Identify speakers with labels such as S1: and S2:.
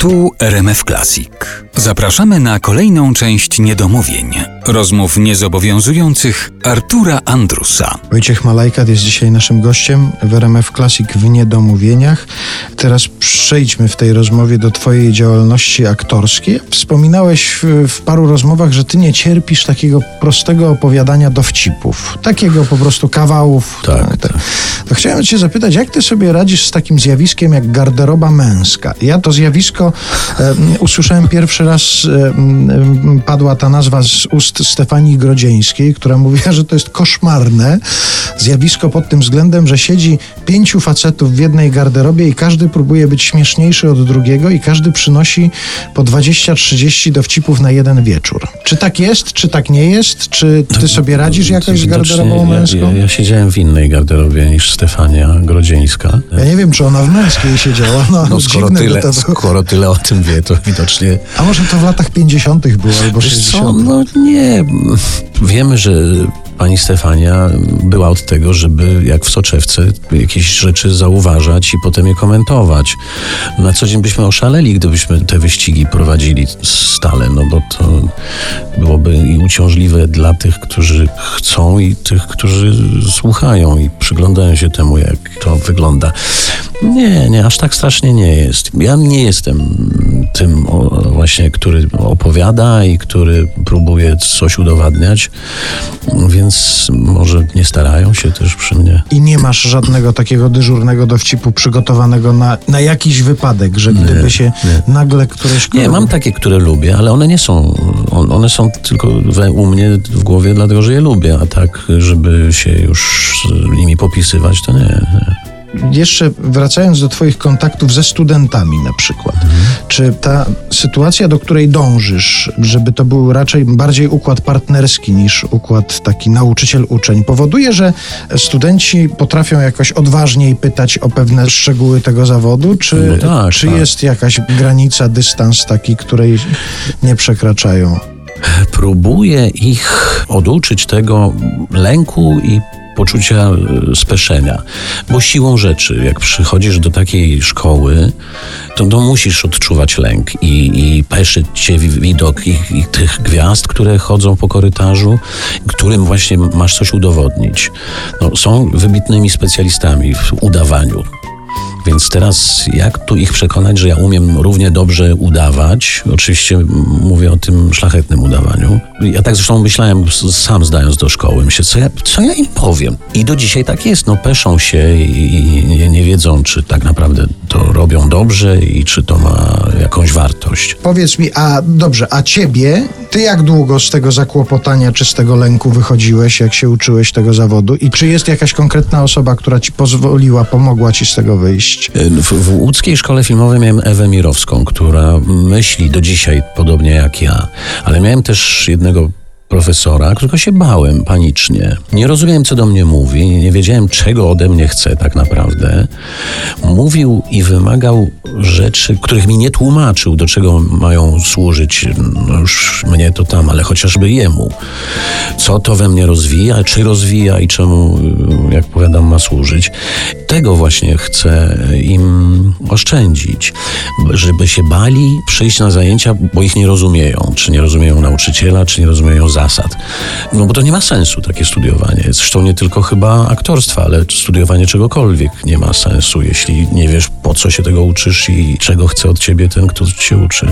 S1: Tu RMF Classic. Zapraszamy na kolejną część niedomówień. Rozmów niezobowiązujących Artura Andrusa.
S2: Wojciech Malajkat jest dzisiaj naszym gościem w RMF Classic w Niedomówieniach. Teraz przejdźmy w tej rozmowie do Twojej działalności aktorskiej. Wspominałeś w, paru rozmowach, że Ty nie cierpisz takiego prostego opowiadania dowcipów. Takiego po prostu kawałów.
S3: Tak, tak.
S2: To chciałem Cię zapytać, jak Ty sobie radzisz z takim zjawiskiem jak garderoba męska? Ja to zjawisko e, usłyszałem pierwszy raz, m, padła ta nazwa z ust Stefanii Grodzieńskiej, która mówiła, że to jest koszmarne zjawisko pod tym względem, że siedzi pięciu facetów w jednej garderobie i każdy próbuje być śmieszniejszy od drugiego i każdy przynosi po 20-30 dowcipów na jeden wieczór. Czy tak jest, czy tak nie jest? Czy ty sobie radzisz jakoś z garderobą męską?
S3: Ja, ja, ja siedziałem w innej garderobie niż Stefania Grodzieńska.
S2: Ja nie wiem, czy ona w męskiej siedziała. No,
S3: No skoro tyle,
S2: to
S3: skoro tyle o tym wie, to widocznie...
S2: A może to w latach 50. było albo
S3: Wiesz co,
S2: 60.
S3: no nie. Wiemy, że pani Stefania była od tego, żeby jak w soczewce jakieś rzeczy zauważać i potem je komentować. Na co dzień byśmy oszaleli, gdybyśmy te wyścigi prowadzili stale, no bo to byłoby i uciążliwe dla tych, którzy chcą i tych, którzy słuchają i przyglądają się temu, jak to wygląda. Nie, nie, aż tak strasznie nie jest. Ja nie jestem tym o, właśnie, który opowiada i który próbuje coś udowadniać, więc może nie starają się też przy mnie.
S2: I nie masz żadnego takiego dyżurnego dowcipu przygotowanego na, na jakiś wypadek, że gdyby się nagle któreś...
S3: Nie, mam takie, które lubię, ale one nie są, on- one są tylko we, u mnie w głowie, dlatego że je lubię, a tak, żeby się już nimi popisywać, to nie. nie.
S2: Jeszcze wracając do Twoich kontaktów ze studentami na przykład, czy ta sytuacja, do której dążysz, żeby to był raczej bardziej układ partnerski niż układ taki nauczyciel-uczeń, powoduje, że studenci potrafią jakoś odważniej pytać o pewne szczegóły tego zawodu, czy,
S3: No tak,
S2: czy
S3: tak.
S2: jest jakaś granica, dystans taki, której nie przekraczają?
S3: Próbuję ich oduczyć tego lęku i poczucia e, speszenia. Bo siłą rzeczy, jak przychodzisz do takiej szkoły, to, to musisz odczuwać lęk i, i peszyć cię wi- widok ich, ich tych gwiazd, które chodzą po korytarzu, którym właśnie masz coś udowodnić. No, są wybitnymi specjalistami w udawaniu. Więc teraz jak tu ich przekonać, że ja umiem równie dobrze udawać? Oczywiście mówię o tym szlachetnym udawaniu. Ja tak zresztą myślałem sam zdając do szkoły. Myślę, co ja, co ja im powiem? I do dzisiaj tak jest. No peszą się i, i nie, nie wiedzą, czy tak naprawdę to robią dobrze i czy to ma jakąś wartość.
S2: Powiedz mi, a dobrze, a ciebie, ty jak długo z tego zakłopotania czy z tego lęku wychodziłeś, jak się uczyłeś tego zawodu? I czy jest jakaś konkretna osoba, która ci pozwoliła, pomogła ci z tego wyjść?
S3: W, w łódzkiej szkole filmowej miałem Ewę Mirowską, która myśli do dzisiaj podobnie jak ja, ale miałem też jednego profesora, którego się bałem panicznie. Nie rozumiałem, co do mnie mówi, nie wiedziałem, czego ode mnie chce tak naprawdę. Mówił i wymagał rzeczy, których mi nie tłumaczył, do czego mają służyć. No już mnie to tam, ale chociażby jemu. Co to we mnie rozwija, czy rozwija i czemu, jak powiadam, ma służyć. Tego właśnie chcę im oszczędzić, żeby się bali przyjść na zajęcia, bo ich nie rozumieją. Czy nie rozumieją nauczyciela, czy nie rozumieją zasad. No bo to nie ma sensu takie studiowanie. Zresztą nie tylko chyba aktorstwa, ale studiowanie czegokolwiek nie ma sensu, jeśli nie wiesz po co się tego uczysz i czego chce od ciebie ten, kto cię uczy.